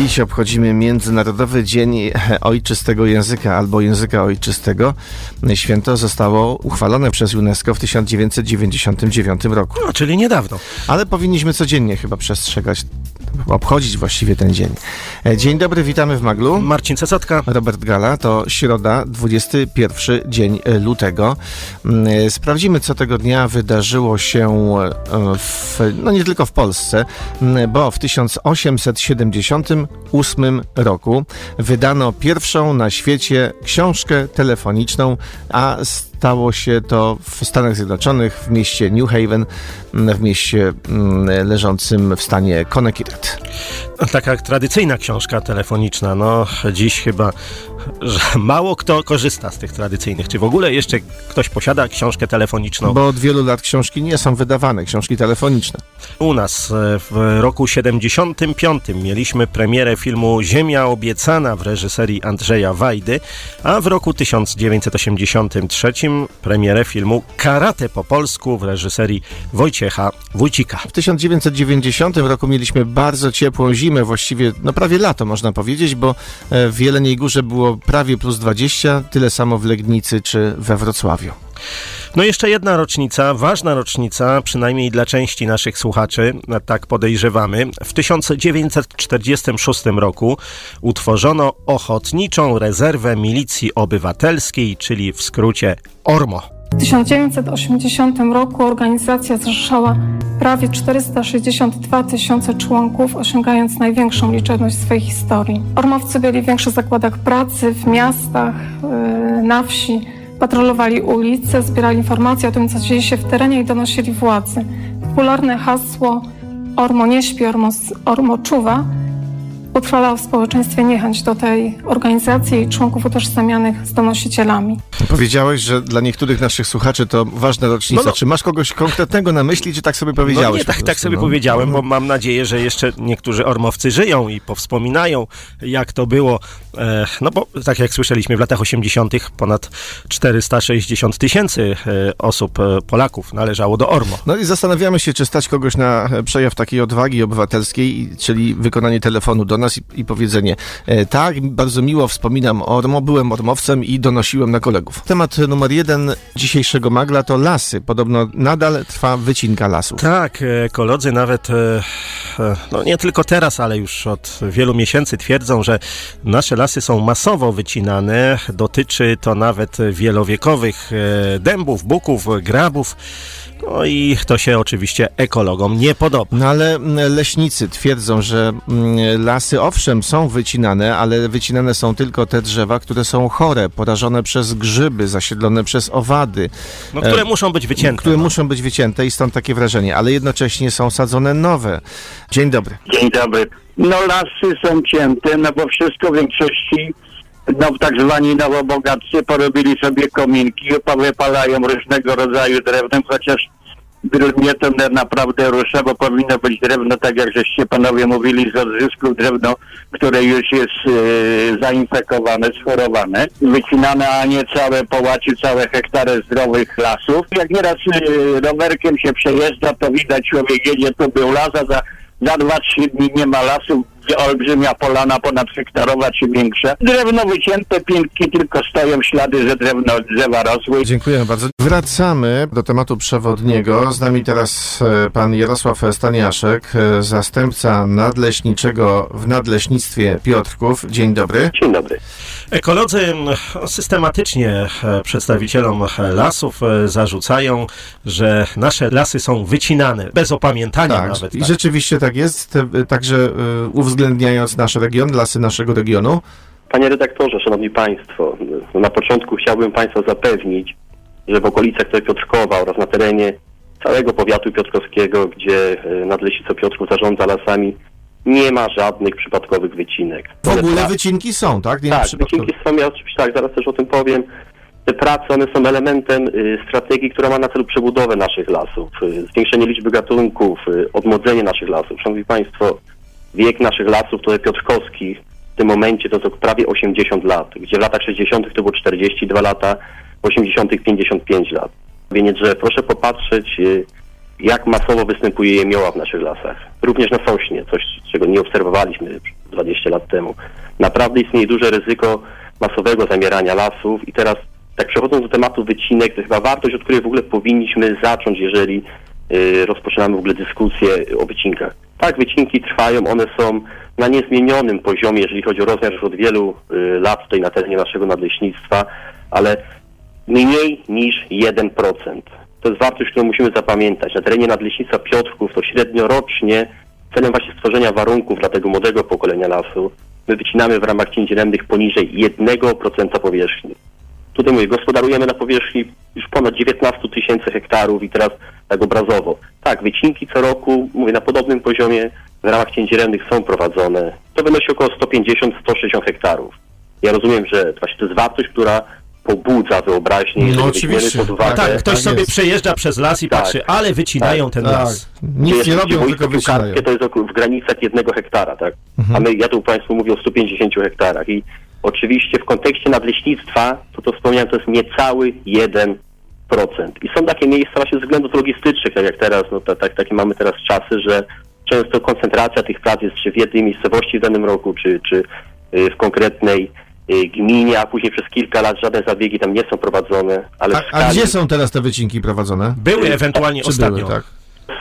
Dziś obchodzimy Międzynarodowy Dzień Ojczystego Języka albo Języka Ojczystego. Święto zostało uchwalone przez UNESCO w 1999 roku. No, czyli niedawno. Ale powinniśmy codziennie chyba przestrzegać, obchodzić właściwie ten dzień. Dzień dobry, witamy w Maglu. Marcin Cesatka. Robert Gala, to środa, 21 dzień lutego. Sprawdzimy, co tego dnia wydarzyło się w, no nie tylko w Polsce, bo w 1878 roku wydano pierwszą na świecie książkę telefoniczną, a stało się to w Stanach Zjednoczonych, w mieście New Haven, w mieście leżącym w stanie Connecticut. Taka tradycyjna książka telefoniczna. No, dziś chyba że mało kto korzysta z tych tradycyjnych. Czy w ogóle jeszcze ktoś posiada książkę telefoniczną? Bo od wielu lat książki nie są wydawane, książki telefoniczne. U nas e, w roku 75 mieliśmy premierę filmu Ziemia obiecana w reżyserii Andrzeja Wajdy, a w roku 1983 premierę filmu Karate po polsku w reżyserii Wojciecha Wójcika. W 1990 roku mieliśmy bardzo ciepłą zimę, właściwie no prawie lato można powiedzieć, bo w Jeleniej Górze było prawie plus 20, tyle samo w Legnicy czy we Wrocławiu. No jeszcze jedna rocznica, ważna rocznica, przynajmniej dla części naszych słuchaczy, tak podejrzewamy. W 1946 roku utworzono Ochotniczą Rezerwę Milicji Obywatelskiej, czyli w skrócie ORMO. W 1980 roku organizacja zrzeszała prawie 462 tysiące członków, osiągając największą liczebność w swojej historii. Ormowcy byli w większych zakładach pracy, w miastach, na wsi, patrolowali ulice, zbierali informacje o tym, co dzieje się w terenie i donosili władzy. Popularne hasło Ormo nie śpi, Ormo, ormo czuwa utrwalał w społeczeństwie niechęć do tej organizacji i członków utożsamianych z donosicielami. Powiedziałeś, że dla niektórych naszych słuchaczy to ważna rocznica. No, no. Czy masz kogoś konkretnego na myśli, czy tak sobie powiedziałeś? No nie, tak, tak sobie no. powiedziałem, bo mam nadzieję, że jeszcze niektórzy ormowcy żyją i powspominają, jak to było. E, no bo tak jak słyszeliśmy, w latach 80. ponad 460 tysięcy e, osób, e, Polaków należało do Ormo. No i zastanawiamy się, czy stać kogoś na przejaw takiej odwagi obywatelskiej, czyli wykonanie telefonu do nas i, i powiedzenie tak, bardzo miło wspominam Ormo, byłem ormowcem i donosiłem na kolegów. Temat numer jeden dzisiejszego magla to lasy. Podobno nadal trwa wycinka lasów. Tak, ekolodzy nawet, no nie tylko teraz, ale już od wielu miesięcy twierdzą, że nasze lasy są masowo wycinane. Dotyczy to nawet wielowiekowych dębów, buków, grabów. No i to się oczywiście ekologom nie podoba. No ale leśnicy twierdzą, że lasy owszem są wycinane, ale wycinane są tylko te drzewa, które są chore, porażone przez grzyby, zasiedlone przez owady. No, które e, muszą być wycięte. Które no. muszą być wycięte i stąd takie wrażenie, ale jednocześnie są sadzone nowe. Dzień dobry. Dzień dobry. No lasy są cięte, no bo wszystko w większości no tak zwani nowobogatcy porobili sobie kominki, powypalają różnego rodzaju drewnem, chociaż mnie to naprawdę rusza, bo powinno być drewno, tak jak żeście panowie mówili, z odzysków drewno, które już jest e, zainfekowane, schorowane, wycinane, a nie całe połaci, całe hektary zdrowych lasów. Jak nieraz e, rowerkiem się przejeżdża, to widać człowiek jedzie, tu był las, a za, za dwa, trzy dni nie ma lasu, olbrzymia polana ponad hektarowa czy większa. Drewno wycięte, piętki tylko stoją ślady, że drewno, drzewa rosły. Dziękuję bardzo. Wracamy do tematu przewodniego. Z nami teraz e, pan Jarosław Staniaszek, e, zastępca nadleśniczego w Nadleśnictwie Piotrków. Dzień dobry. Dzień dobry. Ekolodzy systematycznie e, przedstawicielom lasów zarzucają, że nasze lasy są wycinane, bez opamiętania tak, nawet. I tak. rzeczywiście tak jest. Także uwzględniając uwzględniając nasz region, lasy naszego regionu? Panie redaktorze, szanowni państwo, na początku chciałbym państwa zapewnić, że w okolicach Piotrkowa oraz na terenie całego powiatu piotrkowskiego, gdzie e, Nadleśnictwo Piotrków zarządza lasami, nie ma żadnych przypadkowych wycinek. W ogóle wycinki są, tak? Nie tak, wycinki są, ja oczywiście tak, zaraz też o tym powiem. Te prace, one są elementem y, strategii, która ma na celu przebudowę naszych lasów, y, zwiększenie liczby gatunków, y, odmłodzenie naszych lasów. Szanowni Państwo, wiek naszych lasów tutaj piotrkowskich w tym momencie to, to prawie 80 lat, gdzie w latach 60. to było 42 lata, w 80. 55 lat. Więc drzew. Proszę popatrzeć, y, jak masowo występuje jemioła w naszych lasach. Również na sośnie, coś czego nie obserwowaliśmy 20 lat temu. Naprawdę istnieje duże ryzyko masowego zamierania lasów i teraz tak przechodząc do tematu wycinek, to chyba wartość, od której w ogóle powinniśmy zacząć, jeżeli y, rozpoczynamy w ogóle dyskusję o wycinkach. Tak, wycinki trwają, one są na niezmienionym poziomie, jeżeli chodzi o rozmiar już od wielu y, lat tutaj na terenie naszego nadleśnictwa, ale mniej niż 1%. To jest wartość, którą musimy zapamiętać. Na terenie nadleśnictwa Piotrków to średnio rocznie celem właśnie stworzenia warunków dla tego młodego pokolenia lasu my wycinamy w ramach cięć rębnych poniżej 1% powierzchni. Tutaj mówię, gospodarujemy na powierzchni już ponad 19 tysięcy hektarów i teraz tak obrazowo. Tak, wycinki co roku, mówię, na podobnym poziomie w ramach cięć rębnych są prowadzone. To wynosi około 150-160 hektarów. Ja rozumiem, że właśnie to jest wartość, która pobudza wyobraźnię, No oczywiście. pod uwagę... Tak, ktoś tak sobie jest. przejeżdża przez las i Tak. patrzy, ale wycinają ten Tak, las. nic nie Jest robią, tylko wycinają. to jest około- w granicach jednego hektara, tak? Mhm. A my, ja tu Państwu mówię o 150 hektarach i oczywiście w kontekście nadleśnictwa, to to wspomniałem, to jest niecały 1%. I są takie miejsca właśnie ze względów logistycznych, tak jak teraz, no tak, tak, takie mamy teraz czasy, że często koncentracja tych prac jest czy w jednej miejscowości w danym roku, czy, czy y, w konkretnej y, gminie, a później przez kilka lat żadne zabiegi tam nie są prowadzone, ale A, a skali- gdzie są teraz te wycinki prowadzone? Były ewentualnie Czy ostatnio. były, tak?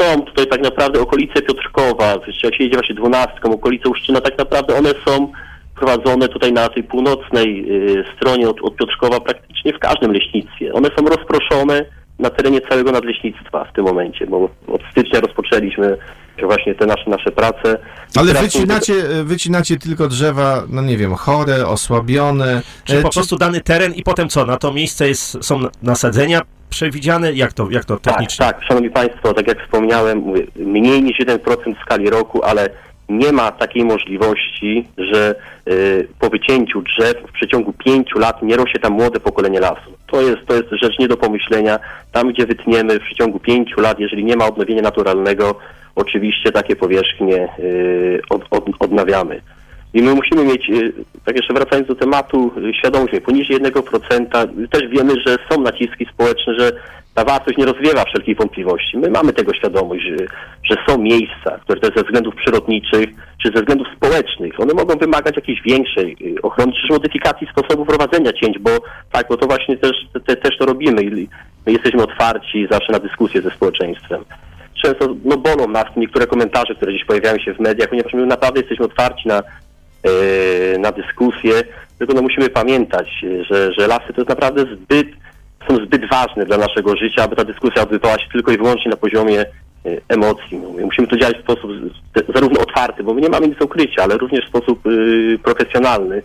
są tutaj tak naprawdę okolice Piotrkowa, jak się jedzie właśnie dwunastką, okolice Uszczyna, tak naprawdę one są prowadzone tutaj na tej północnej y, stronie od, od Piotrkowa praktycznie w każdym leśnictwie. One są rozproszone na terenie całego nadleśnictwa w tym momencie, bo od stycznia rozpoczęliśmy właśnie te nasze, nasze prace. Ale wycinacie, wycinacie tylko drzewa, no nie wiem, chore, osłabione. Czy E, po prostu dany teren i potem co? Na to miejsce jest, są nasadzenia przewidziane? Jak to, jak to Tak, technicznie? tak, szanowni państwo, tak jak wspomniałem, mówię, mniej niż 1% w skali roku, ale nie ma takiej możliwości, że y, po wycięciu drzew w przeciągu pięciu lat nie rośnie tam młode pokolenie lasu. To jest, to jest rzecz nie do pomyślenia. Tam, gdzie wytniemy w przeciągu pięciu lat, jeżeli nie ma odnowienia naturalnego, oczywiście takie powierzchnie y, od, od, odnawiamy. I my musimy mieć, y, tak jeszcze wracając do tematu, y, świadomość, że poniżej 1%, też wiemy, że są naciski społeczne, że ta wartość nie rozwiewa wszelkich wątpliwości. My mamy tego świadomość, że, że są miejsca, które też ze względów przyrodniczych, czy ze względów społecznych, one mogą wymagać jakiejś większej y, ochrony, czy modyfikacji sposobu prowadzenia cięć, bo tak, bo to właśnie też, te, też to robimy my jesteśmy otwarci zawsze na dyskusję ze społeczeństwem często no, bolą nas niektóre komentarze, które gdzieś pojawiają się w mediach, ponieważ my naprawdę jesteśmy otwarci na, e, na dyskusję, tylko no, musimy pamiętać, e, że, że lasy to jest naprawdę zbyt, są zbyt ważne dla naszego życia, aby ta dyskusja odbywała się tylko i wyłącznie na poziomie e, emocji. No, musimy to działać w sposób zarówno otwarty, bo my nie mamy nic do ukrycia, ale również w sposób y, profesjonalny.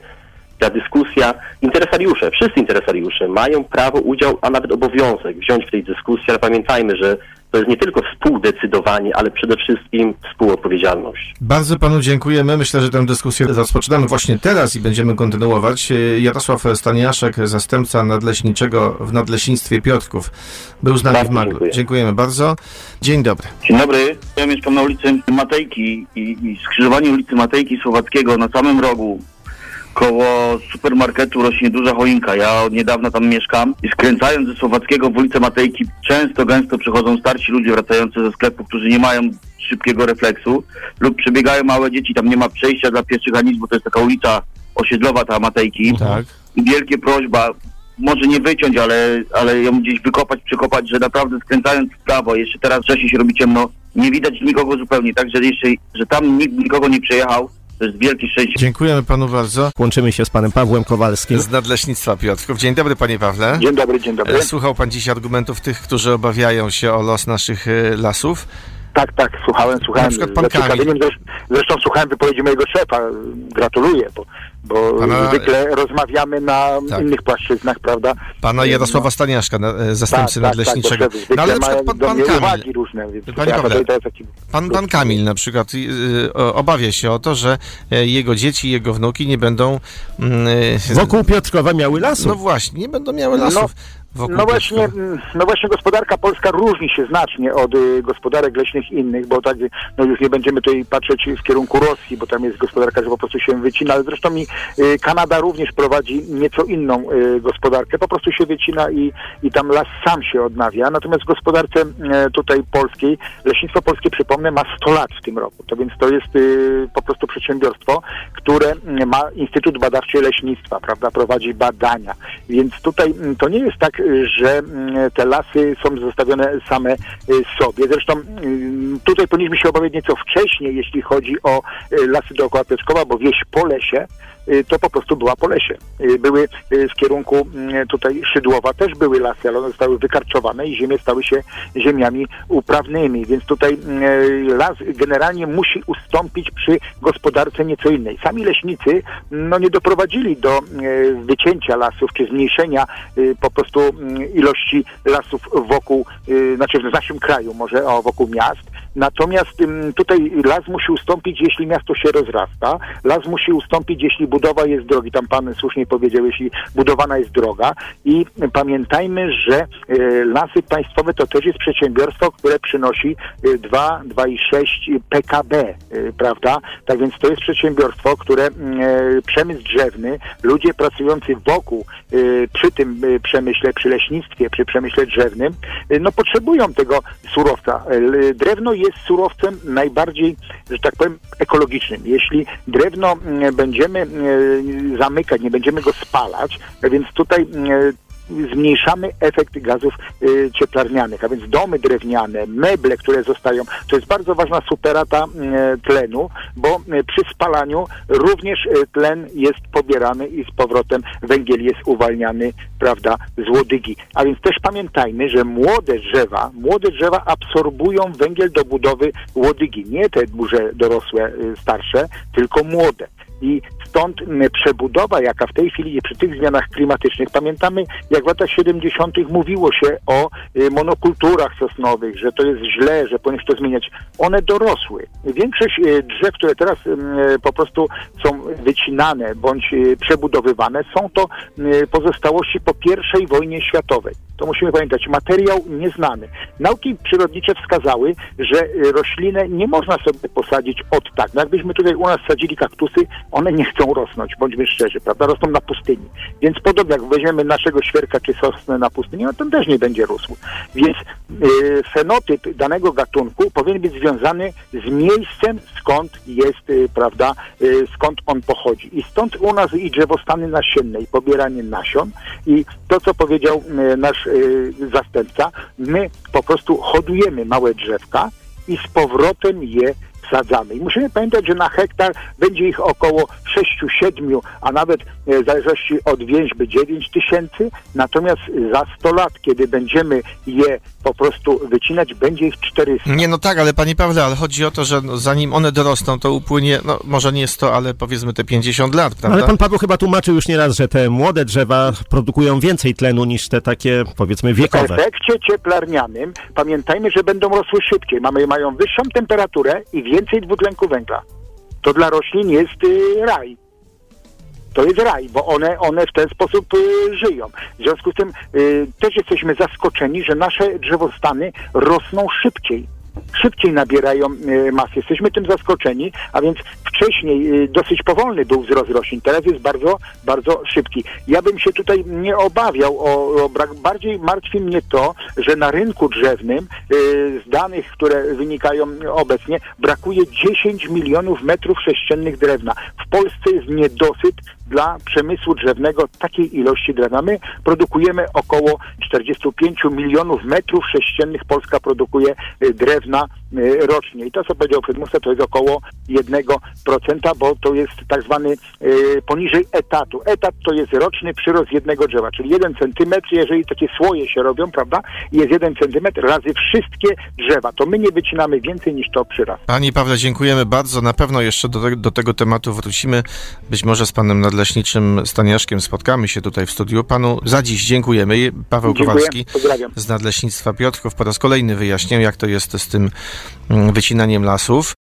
Ta dyskusja, interesariusze, wszyscy interesariusze mają prawo, udział, a nawet obowiązek wziąć w tej dyskusji, ale pamiętajmy, że to jest nie tylko współdecydowanie, ale przede wszystkim współodpowiedzialność. Bardzo panu dziękujemy. Myślę, że tę dyskusję rozpoczynamy właśnie teraz i będziemy kontynuować. E, Jarosław Staniaszek, zastępca nadleśniczego w Nadleśnictwie Piotrków, był z nami Bardzo w Magu. dziękuję. Dziękujemy bardzo. Dzień dobry. Dzień dobry, ja mieszkam na ulicy Matejki i, i skrzyżowanie ulicy Matejki Słowackiego na samym rogu koło supermarketu rośnie duża choinka. Ja od niedawna tam mieszkam i skręcając ze Słowackiego w ulicę Matejki często, gęsto przychodzą starsi ludzie wracający ze sklepu, którzy nie mają szybkiego refleksu lub przebiegają małe dzieci, tam nie ma przejścia dla pieszych ani nic, bo to jest taka ulica osiedlowa ta Matejki Tak. i wielkie prośba, może nie wyciąć, ale, ale ją gdzieś wykopać, przekopać, że naprawdę skręcając w prawo, jeszcze teraz wcześniej się robi ciemno, nie widać nikogo zupełnie, także jeszcze, że tam nikt nikogo nie przejechał, to jest wielkie szczęście. Dziękujemy panu bardzo. Łączymy się z panem Pawłem Kowalskim. Z Nadleśnictwa Piotrków. Dzień dobry, panie Pawle. Dzień dobry, dzień dobry. E, Słuchał pan dziś argumentów tych, którzy obawiają się o los naszych e, lasów. Tak, tak, słuchałem, słuchałem. Na przykład pan z Kamil. zaciekawieniem Zresztą, zresztą słuchałem wypowiedzi mojego szefa. Gratuluję, bo, bo Pana- zwykle rozmawiamy na Tak. innych płaszczyznach, prawda? Pana Jarosława Staniaszka, na- e, zastępcy tak, tak, nadleśniczego. tak, zwykle No ale na przykład pan, pan Kamil. uwagi różne, więc Panie ja Pawle, to, to jest taki... Pan, pan Kamil na przykład y, obawia się o to, że e, jego dzieci, jego wnuki nie będą mm, e, Wokół Piotrkowa miały lasu. No właśnie, nie będą miały lasów. wokół No właśnie, no właśnie gospodarka polska różni się znacznie od y, gospodarek leśnych innych, bo tak, no już nie będziemy tutaj patrzeć w kierunku Rosji, bo tam jest gospodarka, że po prostu się wycina, ale zresztą i y, Kanada również prowadzi nieco inną y, gospodarkę, po prostu się wycina i, i tam las sam się odnawia. Natomiast w gospodarce e, tutaj polskiej, leśnictwo polskie, przypomnę, ma 100 lat w tym roku, to więc to jest y, po prostu przedsiębiorstwo, które mm, ma Instytut Badawczy Leśnictwa, prawda, prowadzi badania. Więc tutaj to nie jest tak, y, że mm, te lasy są zostawione same y, sobie. Zresztą mm, tutaj powinniśmy się obawiać nieco wcześniej, jeśli chodzi o y, lasy dookoła Piotrkowa, bo wieś po lesie to po prostu była po lesie. Y, Były y, w kierunku mm, tutaj Szydłowa też były lasy, ale one zostały wykarczowane i ziemie stały się ziemiami uprawnymi, więc tutaj las generalnie musi ustąpić przy gospodarce nieco innej. Sami leśnicy no, nie doprowadzili do wycięcia lasów czy zmniejszenia po prostu mm, ilości lasów wokół, znaczy w naszym kraju, może o, wokół miast. Natomiast tutaj las musi ustąpić, jeśli miasto się rozrasta. Las musi ustąpić, jeśli budowa jest drogi. Tam pan słusznie powiedział, jeśli budowana jest droga. I pamiętajmy, że e, lasy państwowe to też jest przedsiębiorstwo, które przynosi e, 2, 2,6 PKB, e, prawda? Tak więc to jest przedsiębiorstwo, które e, przemysł drzewny, ludzie pracujący wokół e, przy tym e, przemyśle, przy leśnictwie, przy przemyśle drzewnym, e, no potrzebują tego surowca. E, Drewno jest surowcem najbardziej, że tak powiem, ekologicznym. Jeśli drewno mm, będziemy e, zamykać, nie będziemy go spalać, więc tutaj mm, zmniejszamy efekt gazów y, cieplarnianych, a więc domy drewniane, meble, które zostają, to jest bardzo ważna superata y, tlenu, bo y, przy spalaniu również y, tlen jest pobierany i z powrotem węgiel jest uwalniany, prawda, z łodygi. A więc też pamiętajmy, że młode drzewa, młode drzewa absorbują węgiel do budowy łodygi, nie te duże, dorosłe, y, starsze, tylko młode. I stąd m, przebudowa, jaka w tej chwili przy tych zmianach klimatycznych, pamiętamy jak w latach 70. mówiło się o y, monokulturach sosnowych, że to jest źle, że powinno się to zmieniać. One dorosły. Większość y, drzew, które teraz mm, y, po prostu są wycinane bądź przebudowywane, są to pozostałości po I wojnie światowej. To musimy pamiętać. Materiał nieznany. Nauki przyrodnicze wskazały, że roślinę nie można sobie posadzić od tak. No jakbyśmy tutaj u nas sadzili kaktusy, one nie chcą rosnąć, bądźmy szczerzy, prawda? Rosną na pustyni. Więc podobnie jak weźmiemy naszego świerka czy sosnę na pustyni, no to też nie będzie rósł. Więc y, fenotyp danego gatunku powinien być związany z miejscem, skąd jest, y, prawda, y, skąd on pochodzi. I stąd u nas i drzewostany nasienne, i pobieranie nasion. I to, co powiedział nasz zastępca, my po prostu hodujemy małe drzewka i z powrotem je wsadzamy. I musimy pamiętać, że na hektar będzie ich około 6-7, a nawet e, w zależności od więźby 9 tysięcy, natomiast za 100 lat, kiedy będziemy je po prostu wycinać, będzie ich 400. Nie, no tak, ale panie Pawle, ale chodzi o to, że no, zanim one dorosną, to upłynie, no może nie 100, ale powiedzmy te 50 lat, prawda? Ale pan Paweł chyba tłumaczył już nieraz, że te młode drzewa produkują więcej tlenu niż te takie, powiedzmy, W wiekowe. efekcie cieplarnianym pamiętajmy, że będą rosły szybciej. Mamy, mają wyższą temperaturę i więcej dwutlenku węgla. To dla roślin jest y, raj. To jest raj, bo one, one w ten sposób y, żyją. W związku z tym y, też jesteśmy zaskoczeni, że nasze drzewostany rosną szybciej. Szybciej nabierają y, masy. Jesteśmy tym zaskoczeni, a więc wcześniej y, dosyć powolny był wzrost roślin. Teraz jest bardzo, bardzo szybki. Ja bym się tutaj nie obawiał o, o brak. Bardziej martwi mnie to, że na rynku drzewnym y, z danych, które wynikają obecnie, brakuje 10 milionów metrów sześciennych drewna. W Polsce jest niedosyt dla przemysłu drzewnego takiej ilości drewna. My produkujemy około 45 milionów metrów sześciennych. Polska produkuje y, drewna y, rocznie. I to, co powiedział przedmówca, to jest około 1%, bo to jest tak zwany y, poniżej etatu. Etat to jest roczny przyrost jednego drzewa, czyli 1 centymetr, jeżeli takie słoje się robią, prawda, jest 1 centymetr razy wszystkie drzewa. To my nie wycinamy więcej niż to przyrast. Panie Pawle, dziękujemy bardzo. Na pewno jeszcze do, te, do tego tematu wrócimy. Być może z panem nadleśniczym Staniaszkiem spotkamy się tutaj w studiu. Panu za dziś dziękujemy. Paweł Dziękuję, Kowalski pozdrawiam. z Nadleśnictwa Piotrków po raz kolejny wyjaśniał, jak to jest z tym mm, wycinaniem lasów.